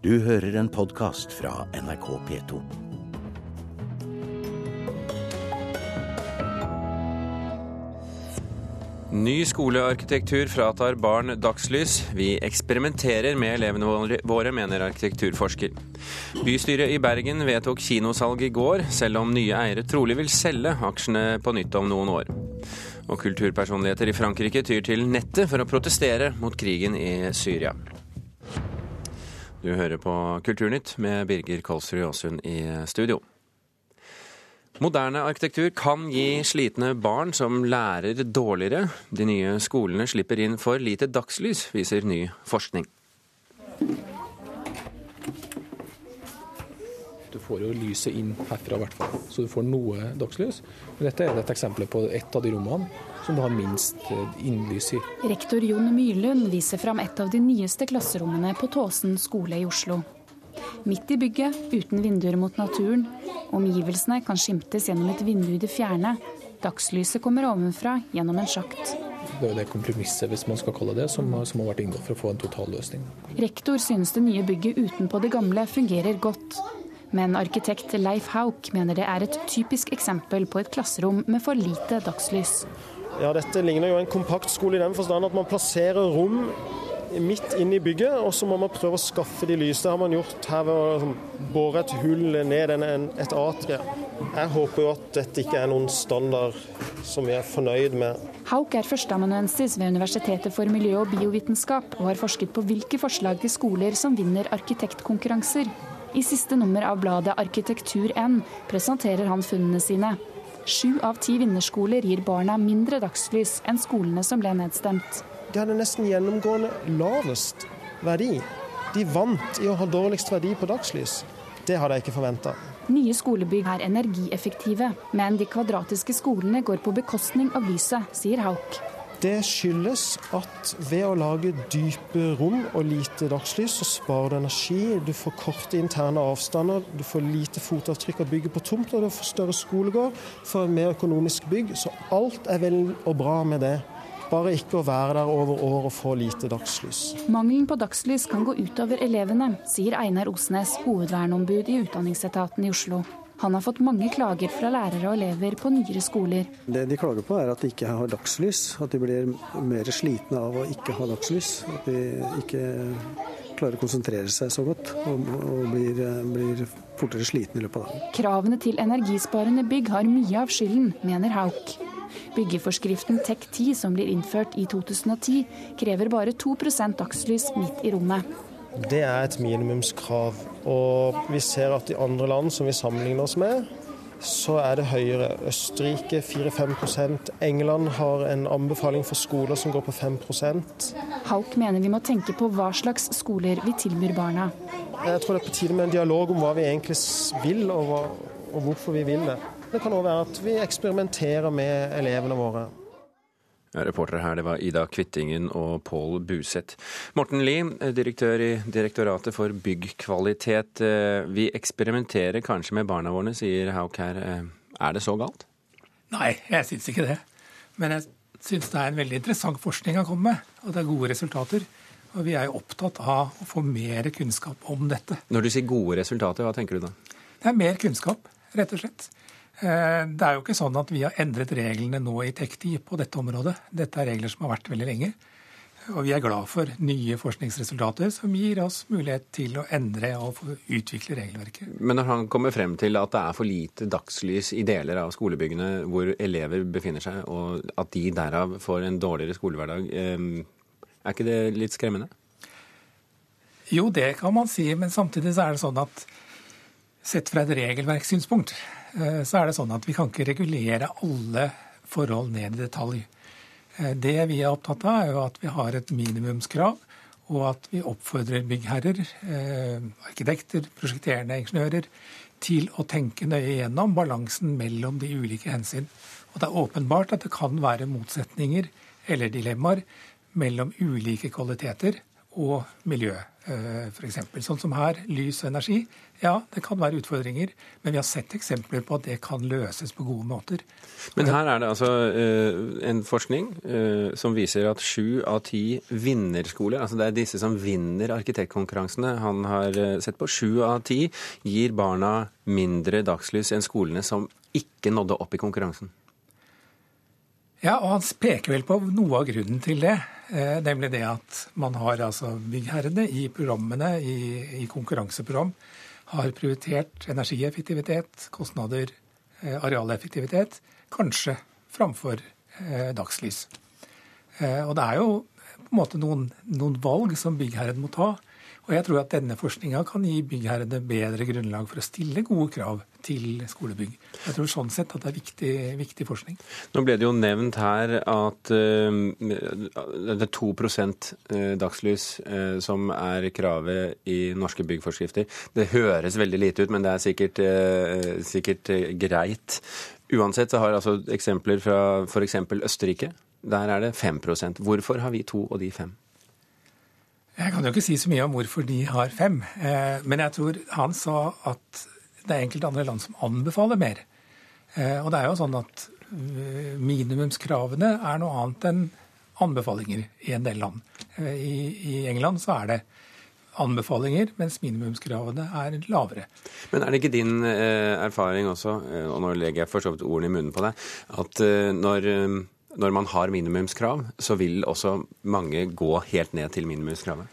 Du hører en podkast fra NRK P2. Ny skolearkitektur fratar barn dagslys. Vi eksperimenterer med elevene våre, mener arkitekturforsker. Bystyret i Bergen vedtok kinosalg i går, selv om nye eiere trolig vil selge aksjene på nytt om noen år. Og kulturpersonligheter i Frankrike tyr til nettet for å protestere mot krigen i Syria. Du hører på Kulturnytt med Birger Kolsrud Aasund i studio. Moderne arkitektur kan gi slitne barn som lærer dårligere. De nye skolene slipper inn for lite dagslys, viser ny forskning. Du får jo lyset inn herfra, i hvert fall, så du får noe dagslys. Men dette er et eksempel på ett av de rommene som du har minst eh, innlys i. Rektor Jon Myrlund viser fram et av de nyeste klasserommene på Tåsen skole i Oslo. Midt i bygget, uten vinduer mot naturen. Omgivelsene kan skimtes gjennom et vindu i det fjerne. Dagslyset kommer ovenfra gjennom en sjakt. Det er jo det kompromisset, hvis man skal kalle det, som, som har vært inngått for å få en totalløsning. Rektor synes det nye bygget utenpå det gamle fungerer godt. Men arkitekt Leif Hauk mener det er et typisk eksempel på et klasserom med for lite dagslys. Ja, Dette ligner jo en kompaktskole i den forstand at man plasserer rom midt inn i bygget, og så må man prøve å skaffe de lys. Det har man gjort her ved å liksom, bore et hull ned en, et atrie. Jeg håper jo at dette ikke er noen standard som vi er fornøyd med. Hauk er førsteamanuensis ved Universitetet for miljø og biovitenskap, og har forsket på hvilke forslag til skoler som vinner arkitektkonkurranser. I siste nummer av bladet Arkitektur N presenterer han funnene sine. Sju av ti vinnerskoler gir barna mindre dagslys enn skolene som ble nedstemt de hadde nesten gjennomgående lavest verdi. De vant i å ha dårligst verdi på dagslys. Det hadde jeg ikke forventa. Nye skolebygg er energieffektive, men de kvadratiske skolene går på bekostning av lyset, sier Hauk. Det skyldes at ved å lage dype rom og lite dagslys, så sparer du energi. Du får korte interne avstander, du får lite fotavtrykk av bygget på tomt, og du får større skolegård, får en mer økonomisk bygg. Så alt er vel og bra med det. Bare ikke å være der over år og få lite dagslys. Mangelen på dagslys kan gå utover elevene, sier Einar Osnes, hovedverneombud i Utdanningsetaten i Oslo. Han har fått mange klager fra lærere og elever på nyere skoler. Det de klager på er at de ikke har dagslys, at de blir mer slitne av å ikke ha dagslys. At de ikke klarer å konsentrere seg så godt og, og blir, blir, fortere slitne i løpet av dagen. Kravene til energisparende bygg har mye av skylden, mener Hauk. Byggeforskriften TEK10 som blir innført i 2010, krever bare 2% dagslys midt i rommet. Det er et minimumskrav. Og vi ser at i andre land som vi sammenligner oss med, så er det høyere. Østerrike 4-5% England har en anbefaling for skoler som går på 5% Hauk mener vi må tenke på hva slags skoler vi tilbyr barna. Jeg tror det er på tide med en dialog om hva vi egentlig vil, og, hva, og hvorfor vi vil det. Det kan òg være at vi eksperimenterer med elevene våre. Ja, reportere her det var Ida Kvittingen og Pål Buseth. Morten Lie, direktør i Direktoratet for byggkvalitet. Eh, vi eksperimenterer kanskje med barna våre, sier Hauk her. Eh, er det så galt? Nei, jeg syns ikke det. Men jeg syns det er en veldig interessant forskning å komme med, og det er gode resultater. Og vi er jo opptatt av å få mer kunnskap om dette. Når du sier gode resultater, hva tenker du da? Det er mer kunnskap, rett og slett. Eh, det er jo ikke sånn at vi har endret reglene nå i TEK10 på dette området. Dette er regler som har vært veldig lenge. Og vi er glad for nye forskningsresultater som gir oss mulighet til å endre og utvikle regelverket. Men når han kommer frem til at det er for lite dagslys i deler av skolebyggene hvor elever befinner seg, og at de derav får en dårligere skolehverdag, eh, er ikke det litt skremmende? Jo, det kan man si, men samtidig så er det sånn at sett fra et regelverkssynspunkt så er det sånn at vi kan ikke regulere alle forhold ned i detalj. Eh, det vi er opptatt av, er jo at vi har et minimumskrav, og at vi oppfordrer byggherrer, eh, arkitekter, prosjekterende ingeniører til å tenke nøye gjennom balansen mellom de ulike hensyn. Og det er åpenbart at det kan være motsetninger eller dilemmaer mellom ulike kvaliteter og miljø, f.eks. Sånn som her, lys og energi. Ja, det kan være utfordringer, men vi har sett eksempler på at det kan løses på gode måter. Men her er det altså en forskning som viser at sju av ti vinnerskoler, altså det er disse som vinner arkitektkonkurransene han har sett på, sju av ti gir barna mindre dagslys enn skolene som ikke nådde opp i konkurransen. Ja, og han peker vel på noe av grunnen til det. Eh, nemlig det at man har altså byggherrene i programmene, i, i konkurranseprogram, har prioritert energieffektivitet, kostnader, eh, arealeffektivitet, kanskje framfor eh, dagslys. Eh, og det er jo på en måte noen, noen valg som byggherren må ta. Og jeg tror at denne forskninga kan gi byggherrene bedre grunnlag for å stille gode krav til skolebygg. Jeg tror sånn sett at det er viktig, viktig forskning. Nå ble det jo nevnt her at uh, det er 2 eh, dagslys uh, som er kravet i norske byggforskrifter. Det høres veldig lite ut, men det er sikkert, sikkert greit. Uansett så har altså eksempler fra f.eks. Østerrike. Der er det 5% Hvorfor har vi to og de fem? Jeg kan jo ikke si så mye om hvorfor de har fem. Eh, men jeg tror han sa at det er enkelte andre land som anbefaler mer. Eh, og det er jo sånn at eh, minimumskravene er noe annet enn anbefalinger i en del land. I, England så er det anbefalinger, mens minimumskravene er lavere. Men er det ikke din erfaring også, og nå legger jeg for så vidt ordene i munnen på deg, at når når man har minimumskrav, så vil også mange gå helt ned til minimumskravet?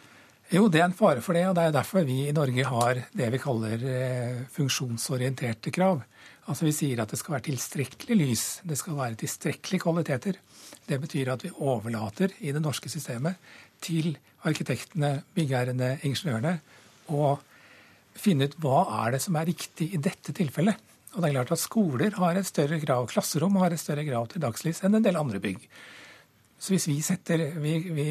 Jo, det er en fare for det, og det er derfor vi i Norge har det vi kaller eh, funksjonsorienterte krav. Altså Vi sier at det skal være tilstrekkelig lys, det skal være tilstrekkelige kvaliteter. Det betyr at vi overlater i det norske systemet til arkitektene, byggherrene, ingeniørene å finne ut hva er det som er riktig i dette tilfellet. Og det er klart at Skoler har et større grav, klasserom har et større grav til dagslys enn en del andre bygg. Så hvis vi setter vi, vi,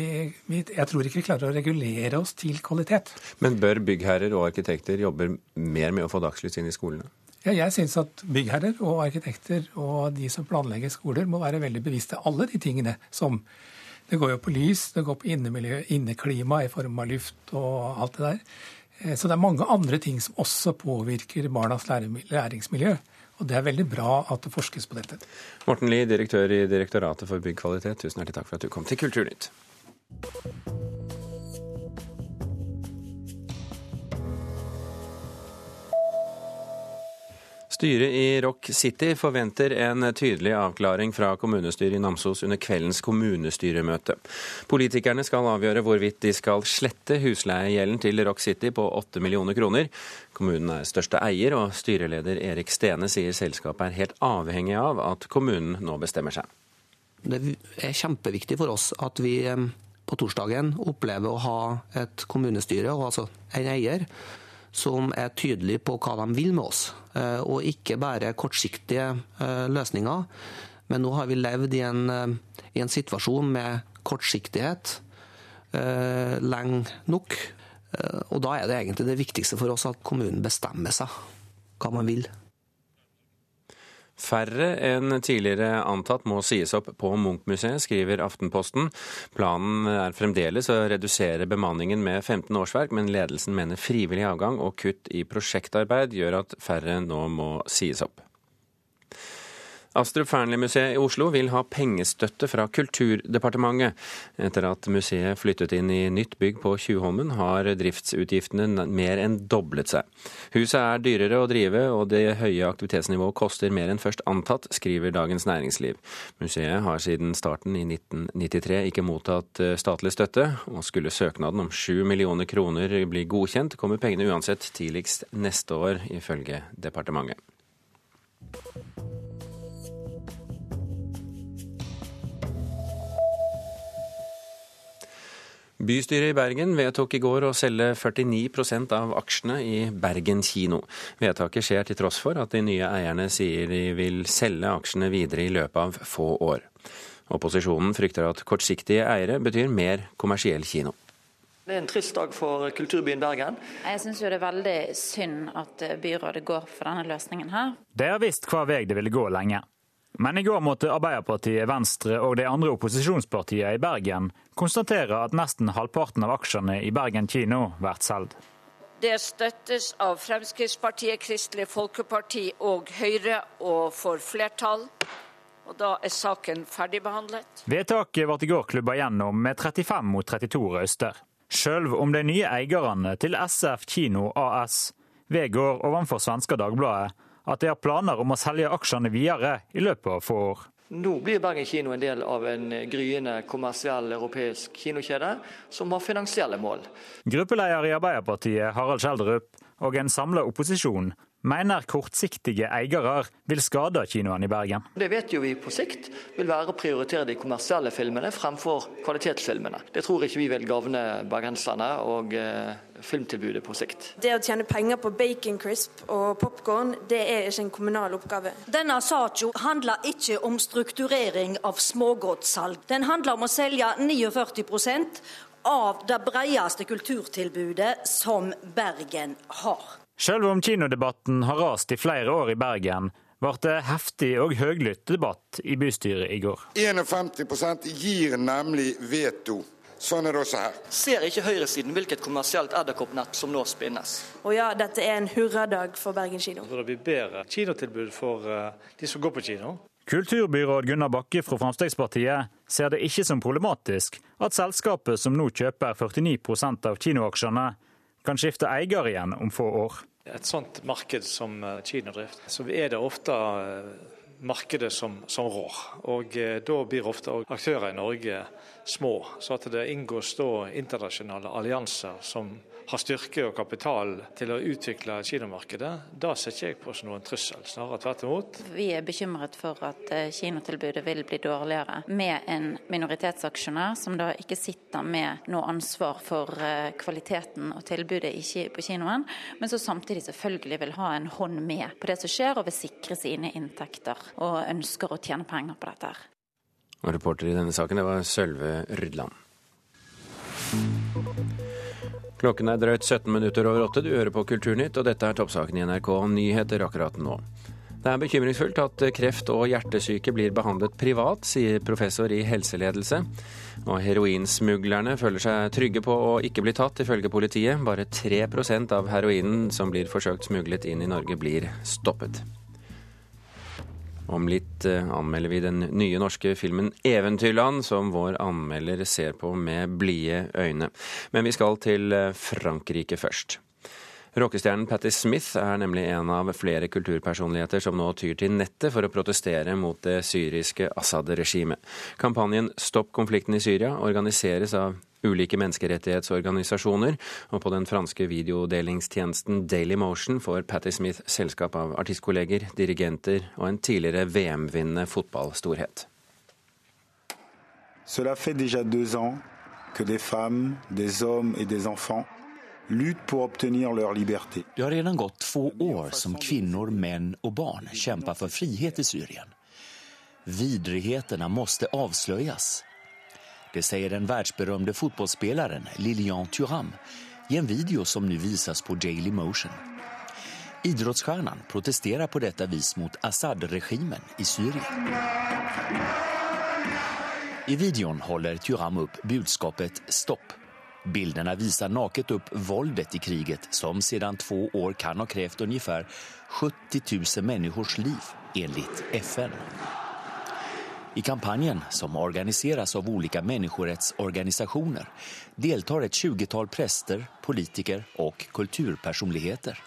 vi, Jeg tror ikke vi klarer å regulere oss til kvalitet. Men bør byggherrer og arkitekter jobbe mer med å få dagslys inn i skolene? Ja, jeg syns at byggherrer og arkitekter og de som planlegger skoler, må være veldig bevisste alle de tingene som Det går jo på lys, det går på innemiljø, inneklima i form av luft og alt det der. Eh, så det er mange andre ting som også påvirker barnas læringsmiljø. Og det er veldig bra at det forskes på dette. Morten Lie, direktør i Direktoratet for byggkvalitet, tusen hjertelig takk for at du kom til Kulturnytt. Styret i Rock City forventer en tydelig avklaring fra kommunestyret i Namsos under kveldens kommunestyremøte. Politikerne skal avgjøre hvorvidt de skal slette husleiegjelden til Rock City på 8 millioner kroner. Kommunen er største eier, og styreleder Erik Stene sier selskapet er helt avhengig av at kommunen nå bestemmer seg. Det er kjempeviktig for oss at vi eh, på torsdagen opplever å ha et kommunestyre, og altså en eier, som er tydelige på hva de vil med oss, eh, og ikke bare kortsiktige eh, løsninger. Men nå har vi levd i en, eh, i en situasjon med kortsiktighet lenge nok. Og da er det egentlig det viktigste for oss at kommunen bestemmer seg hva man vil. Færre enn tidligere antatt må sies opp på Munch-museet, skriver Aftenposten. Planen er fremdeles å redusere bemanningen med 15 årsverk, men ledelsen mener frivillig avgang og kutt i prosjektarbeid gjør at færre nå må sies opp. Astrup Fearnley-museet i Oslo vil ha pengestøtte fra Kulturdepartementet. Etter at museet flyttet inn i nytt bygg på Tjuvholmen, har driftsutgiftene mer enn doblet seg. Huset er dyrere å drive, og det høye aktivitetsnivået koster mer enn først antatt, skriver Dagens Næringsliv. Museet har siden starten i 1993 ikke mottatt eh, statlig støtte, og skulle søknaden om 7 millioner kroner bli godkjent, kommer pengene uansett tidligst neste år, ifølge departementet. Bystyret i Bergen vedtok i går å selge 49% av aksjene i Bergen kino. Vedtaket skjer til tross for at de nye eierne sier de vil selge aksjene videre i løpet av få år. Opposisjonen frykter at kortsiktige eiere betyr mer kommersiell kino. Det er en trist dag for kulturbyen Bergen. Jeg syns det er veldig synd at byrådet går for denne løsningen her. De har visst hva vei det ville gå lenge. Men i går måtte Arbeiderpartiet, Venstre og de andre opposisjonspartiene i Bergen konstatere at nesten halvparten av aksjene i Bergen kino blir solgt. Det støttes av Fremskrittspartiet, Kristelig Folkeparti og Høyre og får flertall. Og da er saken ferdigbehandlet. Vedtaket ble i går klubba gjennom med 35 mot 32 røyster. Sjøl om de nye eierne til SF Kino AS vedgår overfor svenske Dagbladet at de har planer om å selge aksjene videre i løpet av få år. Nå blir Bergen kino en del av en gryende kommersiell europeisk kinokjede som har finansielle mål. Gruppeleder i Arbeiderpartiet, Harald Kjeldrup og en samla opposisjon mener kortsiktige eiere vil skade kinoene i Bergen. Det vet jo vi på sikt vil være å prioritere de kommersielle filmene fremfor kvalitetsfilmene. Det tror ikke vi vil gagne bergenserne og eh, filmtilbudet på sikt. Det å tjene penger på bacon crisp og popkorn, det er ikke en kommunal oppgave. Denne saken handler ikke om strukturering av smågodtsalg. Den handler om å selge 49% av det bredeste kulturtilbudet som Bergen har. Selv om kinodebatten har rast i flere år i Bergen, ble det heftig og høylytt debatt i bystyret i går. 51% gir nemlig veto. Sånn er det også her. Ser ikke høyresiden hvilket kommersielt edderkoppnett som nå spinnes? Og ja, dette er en hurradag for Bergen kino. Det blir bedre kinotilbud for eh, de som går på kino. Kulturbyråd Gunnar Bakke fra Fremskrittspartiet ser det ikke som problematisk at selskapet som nå kjøper 49% av kinoaksjene, kan skifte eier igjen om få år. Et sånt marked som Kina driver, så er det ofte eh, markedet som, som rår. Og eh, da blir ofte aktører i Norge små. Så at det inngås da internasjonale allianser som har styrke og kapital til å utvikle kinomarkedet, da ser jeg på som noen trussel. Snarere tvert imot. Vi er bekymret for at eh, kinotilbudet vil bli dårligere med en minoritetsaksjonær som da ikke sitter med noe ansvar for eh, kvaliteten og tilbudet på kinoen, men som samtidig selvfølgelig vil ha en hånd med på det som skjer, og vil sikre sine inntekter og ønsker å tjene penger på dette. Og reporter i denne saken, det var Sølve Rydland. Klokken er drøyt 17 minutter over åtte. Du hører på Kulturnytt, og dette er toppsaken i NRK Nyheter akkurat nå. Det er bekymringsfullt at kreft og hjertesyke blir behandlet privat, sier professor i helseledelse. Og heroinsmuglerne føler seg trygge på å ikke bli tatt, ifølge politiet. Bare 3% av heroinen som blir forsøkt smuglet inn i Norge, blir stoppet. Om litt eh, anmelder vi den nye norske filmen 'Eventyrland', som vår anmelder ser på med blide øyne. Men vi skal til eh, Frankrike først. Rockestjernen Patti Smith er nemlig en av flere kulturpersonligheter som nå tyr til nettet for å protestere mot det syriske Assad-regimet. Kampanjen Stopp konflikten i Syria organiseres av ulike menneskerettighetsorganisasjoner, og på den franske videodelingstjenesten Daily Motion får Patti Smith selskap av artistkolleger, dirigenter og en tidligere VM-vinnende fotballstorhet. Cela fait déjà deux ans que des femmes, des hommes et des enfants det har redan gått två år som kvinnor, män och barn kämpar för frihet i Syrien. Vidrigheterna måste avslöjas. Det säger den världsberömde fotbollsspelaren Lilian Thuram i en video som nu visas på Daily Motion. Idrottsstjärnan protesterar på detta vis mot Assad-regimen i Syrien. I videon håller Thuram upp budskapet stopp Bilderna visar naket upp våldet i kriget som sedan två år kan ha krävt ungefär 70 000 människors liv enligt FN. I kampanjen, som organiseras av olika människorättsorganisationer, deltar ett 20-tal präster, politiker och kulturpersonligheter.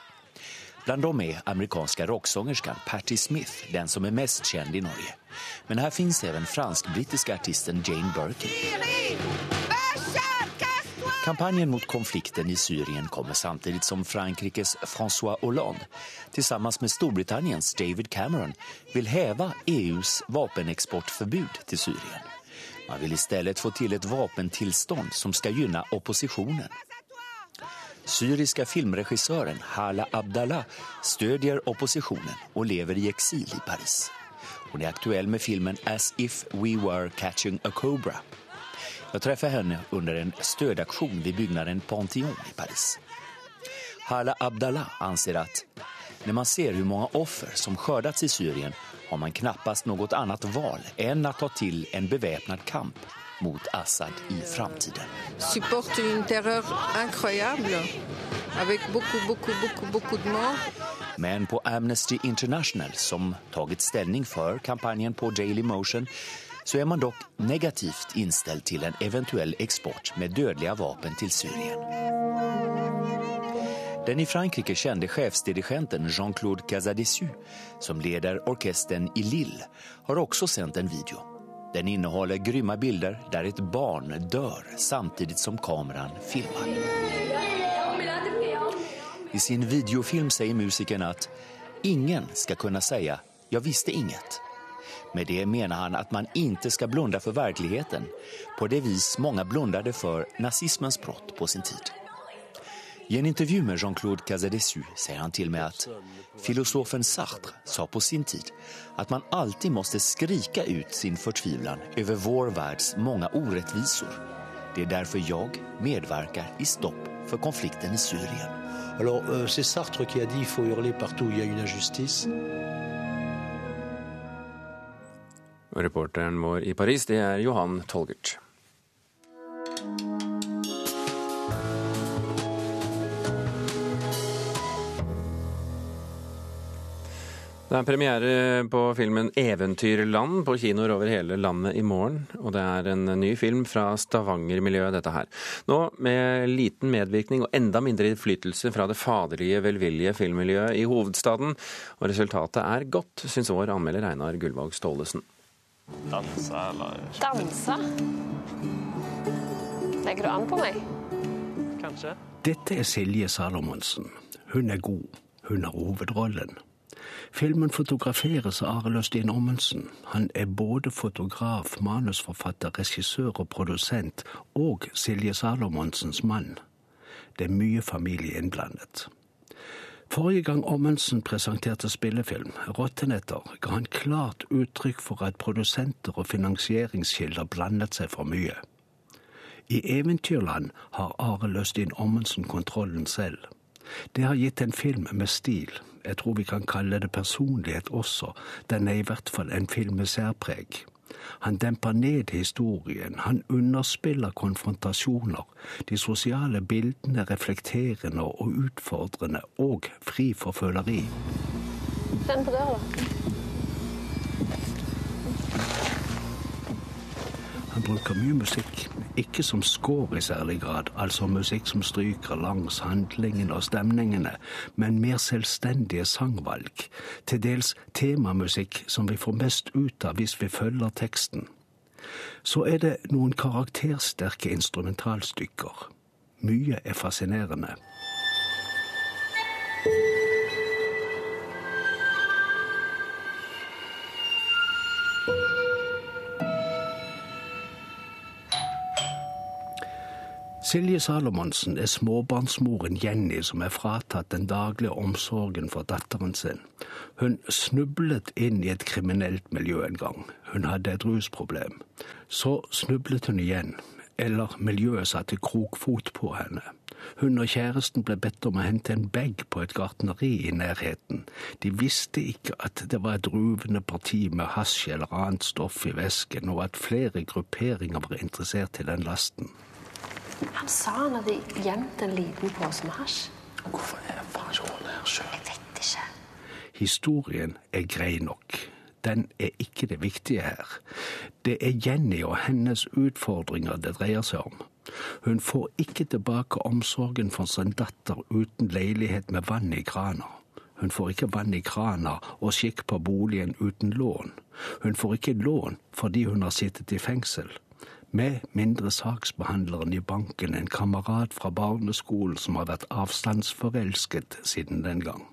Bland dem är amerikanska rocksångerskan Patti Smith, den som är mest känd i Norge. Men här finns även fransk-brittiska artisten Jane Birkin. Kampanjen mot konflikten i Syrien kommer samtidigt som Frankrikes François Hollande tillsammans med Storbritanniens David Cameron vill häva EUs vapenexportförbud till Syrien. Man vill istället få till ett vapentillstånd som ska gynna oppositionen. Syriska filmregissøren Hala Abdallah stödjer oppositionen og lever i eksil i Paris. Hun er aktuell med filmen As if we were catching a cobra jag träffade henne under en stödaktion vid byggnaden Pantheon i Paris. Hala Abdallah anser att När man ser hur många offer som skördats i Syrien har man knappast något annat val än att ta till en beväpnad kamp mot Assad i framtiden. supporte une terreur incroyable, avec beaucoup, beaucoup, beaucoup, beaucoup de morts. Men på Amnesty International, som tagit ställning för kampanjen på Daily Motion, så er man dock negativt inställd til en eventuell export med dødelige vapen til Syrien. Den i Frankrike kjente sjefsdirigenten Jean-Claude Casadessu, som leder orkestern i Lille, har også sendt en video. Den innehåller grymma bilder der et barn dør samtidig som kameran filmar. I sin videofilm sier musikeren at ingen skal kunne si 'jeg visste inget”. Med det menar han att man inte ska blunda för verkligheten på det vis många blundade för nazismens brott på sin tid. I en intervju med Jean-Claude Casadessus säger han till mig att filosofen Sartre sa på sin tid att man alltid måste skrika ut sin förtvivlan över vår världs många orättvisor. Det är därför jag medverkar i Stopp för konflikten i Syrien. Alors, euh, c'est Sartre qui a dit il faut hurler partout il y a une injustice. Reporteren vår i Paris, det er Johan Tolgert. Det er premiere på filmen 'Eventyrland' på kinoer over hele landet i morgen. Og det er en ny film fra Stavanger-miljøet, dette her. Nå med liten medvirkning og enda mindre innflytelse fra det faderlige, velvillige filmmiljøet i hovedstaden. Og resultatet er godt, syns vår anmelder Einar Gullvåg Staalesen. Danse eller Danse? Legger du an på meg? Kanskje. Dette er Silje Salomonsen. Hun er god. Hun har hovedrollen. Filmen fotograferes av Arild Østin Ommensen. Han er både fotograf, manusforfatter, regissør og produsent, og Silje Salomonsens mann. Det er mye familie innblandet. Forrige gang Ommensen presenterte spillefilm, 'Rottenetter', ga han klart uttrykk for at produsenter og finansieringskilder blandet seg for mye. I Eventyrland har Are Løstin Ommensen kontrollen selv. Det har gitt en film med stil. Jeg tror vi kan kalle det personlighet også. Den er i hvert fall en film med særpreg. Han demper ned historien, han underspiller konfrontasjoner. De sosiale bildene er reflekterende og utfordrende, og fri for føleri. Den på Bruker mye musikk, ikke som score i særlig grad, altså musikk som stryker langs handlingen og stemningene, men mer selvstendige sangvalg, til dels temamusikk som vi får mest ut av hvis vi følger teksten. Så er det noen karaktersterke instrumentalstykker. Mye er fascinerende. Silje Salomonsen er småbarnsmoren Jenny som er fratatt den daglige omsorgen for datteren sin. Hun snublet inn i et kriminelt miljø en gang. Hun hadde et rusproblem. Så snublet hun igjen, eller miljøet satte krokfot på henne. Hun og kjæresten ble bedt om å hente en bag på et gartneri i nærheten. De visste ikke at det var et ruvende parti med hasj eller annet stoff i vesken, og at flere grupperinger var interessert i den lasten. Han sa han hadde gjemt en liten pose med hasj. Hvorfor er faen ikke hun her sjøl? Jeg vet ikke. Historien er grei nok. Den er ikke det viktige her. Det er Jenny og hennes utfordringer det dreier seg om. Hun får ikke tilbake omsorgen for sin datter uten leilighet med vann i krana. Hun får ikke vann i krana og skikk på boligen uten lån. Hun får ikke lån fordi hun har sittet i fengsel med mindre saksbehandleren i banken en kamerat fra barneskolen som har vært avstandsforelsket siden den gang.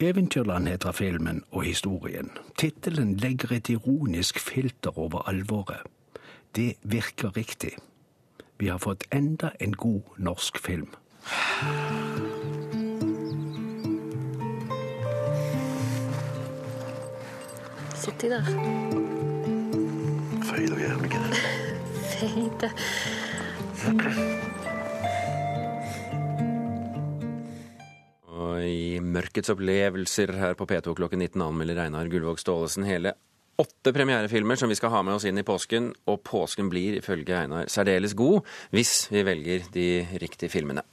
Eventyrland heter filmen og historien. Tittelen legger et ironisk filter over alvoret. Det virker riktig. Vi har fått enda en god norsk film. Sitt de der? Feil og det? Feite. Og i Mørkets opplevelser her på P2 klokken 19 anmelder Einar Gullvåg Staalesen hele åtte premierefilmer som vi skal ha med oss inn i påsken. Og påsken blir ifølge Einar særdeles god hvis vi velger de riktige filmene.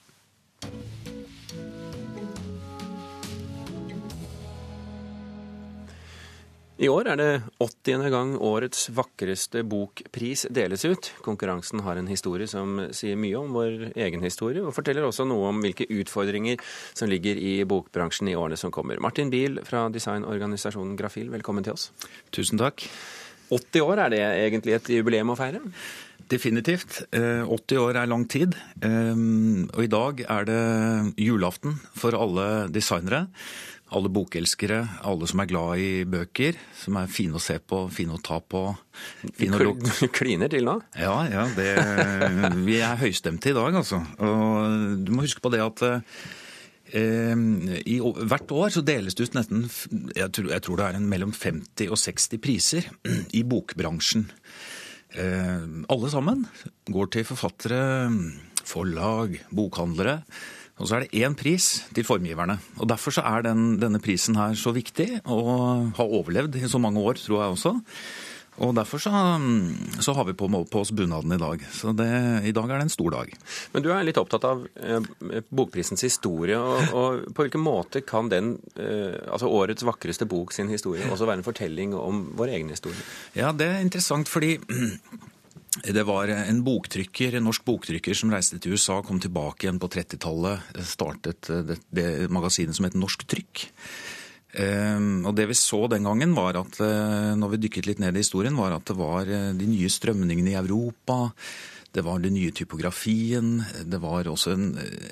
I år er det 80. gang årets vakreste bokpris deles ut. Konkurransen har en historie som sier mye om vår egen historie, og forteller også noe om hvilke utfordringer som ligger i bokbransjen i årene som kommer. Martin Biel fra designorganisasjonen Grafil, velkommen til oss. Tusen takk. 80 år, er det egentlig et jubileum å feire? Definitivt. 80 eh, år er lang tid. Eh, og i dag er det julaften for alle designere alle bokelskere, alle som er glad i bøker, som er fine å se på, fine å ta på. Fine å Du Kliner til nå? Ja, ja. Det, vi er høystemte i dag, altså. Og du må huske på det at eh, i, hvert år så deles det ut nesten jeg tror, jeg tror det er en mellom 50 og 60 priser i bokbransjen. Eh, alle sammen går til forfattere, forlag, bokhandlere. Og så er det én pris til formgiverne. Og Derfor så er den, denne prisen her så viktig, og har overlevd i så mange år, tror jeg også. Og Derfor så, så har vi på, på, oss bunaden i dag. Så det, i dag er det en stor dag. Men du er litt opptatt av eh, bokprisens historie. Og, og, på hvilken måte kan den, eh, altså årets vakreste bok sin historie, også være en fortelling om vår egen historie? Ja, det er interessant fordi det var en boktrykker, en norsk boktrykker som reiste til USA, kom tilbake igjen på 30-tallet, startet det, det, magasinet som het Norsk Trykk. Ehm, og Det vi så den gangen, var at eh, når vi dykket litt ned i historien, var at det var eh, de nye strømningene i Europa. Det var den nye typografien. Det var også en,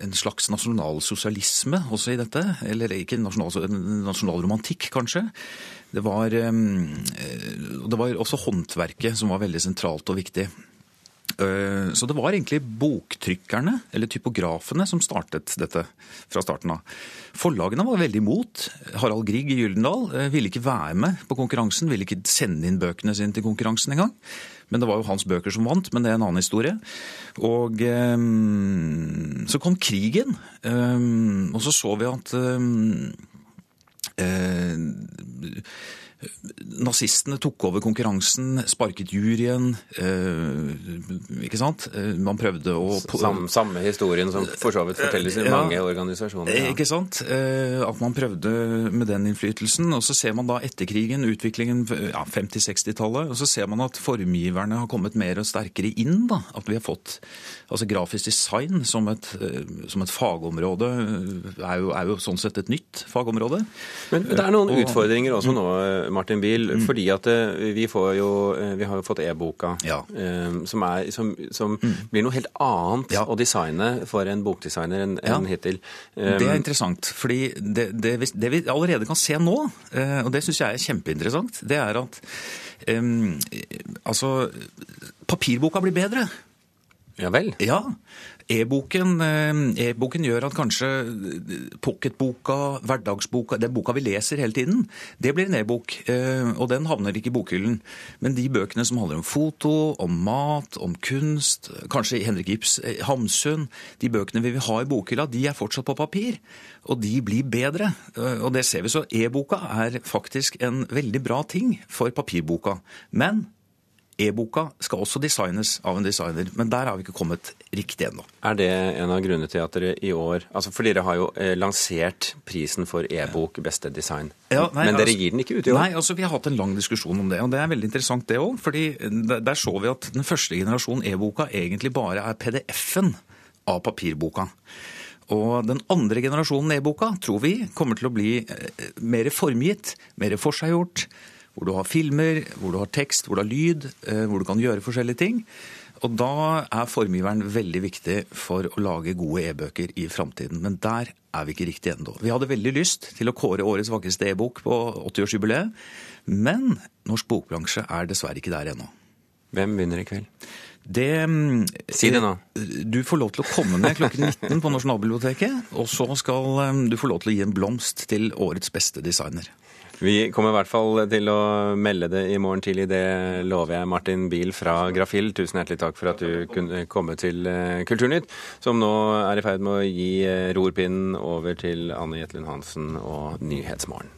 en slags nasjonalsosialisme også i dette. Eller ikke nasjonal, nasjonalromantikk, kanskje. Det var, ehm, eh, det var også håndverket som var veldig sentralt og viktig. Eh, så det var egentlig boktrykkerne, eller typografene, som startet dette fra starten av. Forlagene var veldig imot. Harald Grieg i Gyldendal eh, ville ikke være med på konkurransen, ville ikke sende inn bøkene sine til konkurransen engang. Men det var jo hans bøker som vant, men det er en annen historie. Og um, så kom krigen, um, og så så vi at And. Nazistene tok over konkurransen, sparket juryen. Eh, ikke sant? Eh, man prøvde å Samme, samme historien som for så vidt fortelles i mange ja, organisasjoner. Ja. Ikke sant? At man prøvde med den innflytelsen. Og så ser man da etter krigen, utviklingen ja, 50-60-tallet, og så ser man at formgiverne har kommet mer og sterkere inn. da, At vi har fått altså grafisk design som et, som et fagområde er jo, er jo sånn sett et nytt fagområde. Men det er noen og, utfordringer også nå, Martin Biel. Mm. Fordi at eh, vi får jo eh, Vi har jo fått e-boka, ja. Eh, som, er, som, som mm. blir noe helt annet ja. å designe for en bokdesigner enn ja. hittil. Det er interessant. fordi det, det, det, vi allerede kan se nå, og det syns jeg er kjempeinteressant, det er at um, altså Papirboka blir bedre. Ja vel? Ja, E-boken e gjør at kanskje pocketboka, hverdagsboka, den boka vi leser hele tiden, det blir en e-bok. Eh, og den havner ikke i bokhyllen. Men de bøkene som handler om foto, om mat, om kunst, kanskje Henrik Ibs, eh, Hamsun De bøkene vi vil ha i bokhylla, de er fortsatt på papir. Og de blir bedre. Og det ser vi så. E-boka er faktisk en veldig bra ting for papirboka. Men E-boka skal også designes av en designer, men der har vi ikke kommet riktig ennå. Er det en av grunnene til at dere i år altså For dere har jo eh, lansert prisen for e-bok beste design. Ja, nei, men dere altså, gir den ikke ut i år? Nei, altså vi har hatt en lang diskusjon om det. Og det er veldig interessant det òg. fordi der så vi at den første generasjonen e-boka egentlig bare er PDF-en av papirboka. Og den andre generasjonen e-boka tror vi kommer til å bli eh, mer formgitt, mer forseggjort hvor du har filmer, hvor du har tekst, hvor du har lyd, eh, hvor du kan gjøre forskjellige ting. Og da er formgiveren veldig viktig for å lage gode e-bøker i framtiden. Men der er vi ikke riktig ennå. Vi hadde veldig lyst til å kåre årets vakreste e-bok på 80-årsjubileet, men norsk bokbransje er dessverre ikke der ennå. Hvem vinner i kveld? Det, si det nå. Eh, du får lov til å komme ned klokken 19 på Nasjonalbiblioteket. Og så skal eh, du få lov til å gi en blomst til årets beste designer. Vi kommer i hvert fall til å melde det i morgen tidlig, det lover jeg. Martin Biel fra Grafill, tusen hjertelig takk for at du kunne komme til eh, Kulturnytt, som nå er i ferd med å gi eh, rorpinnen over til Anne Jetlund Hansen og Nyhetsmorgen.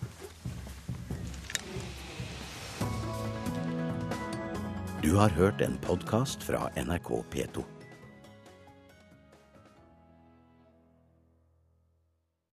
Du har hørt en podkast fra NRK P2.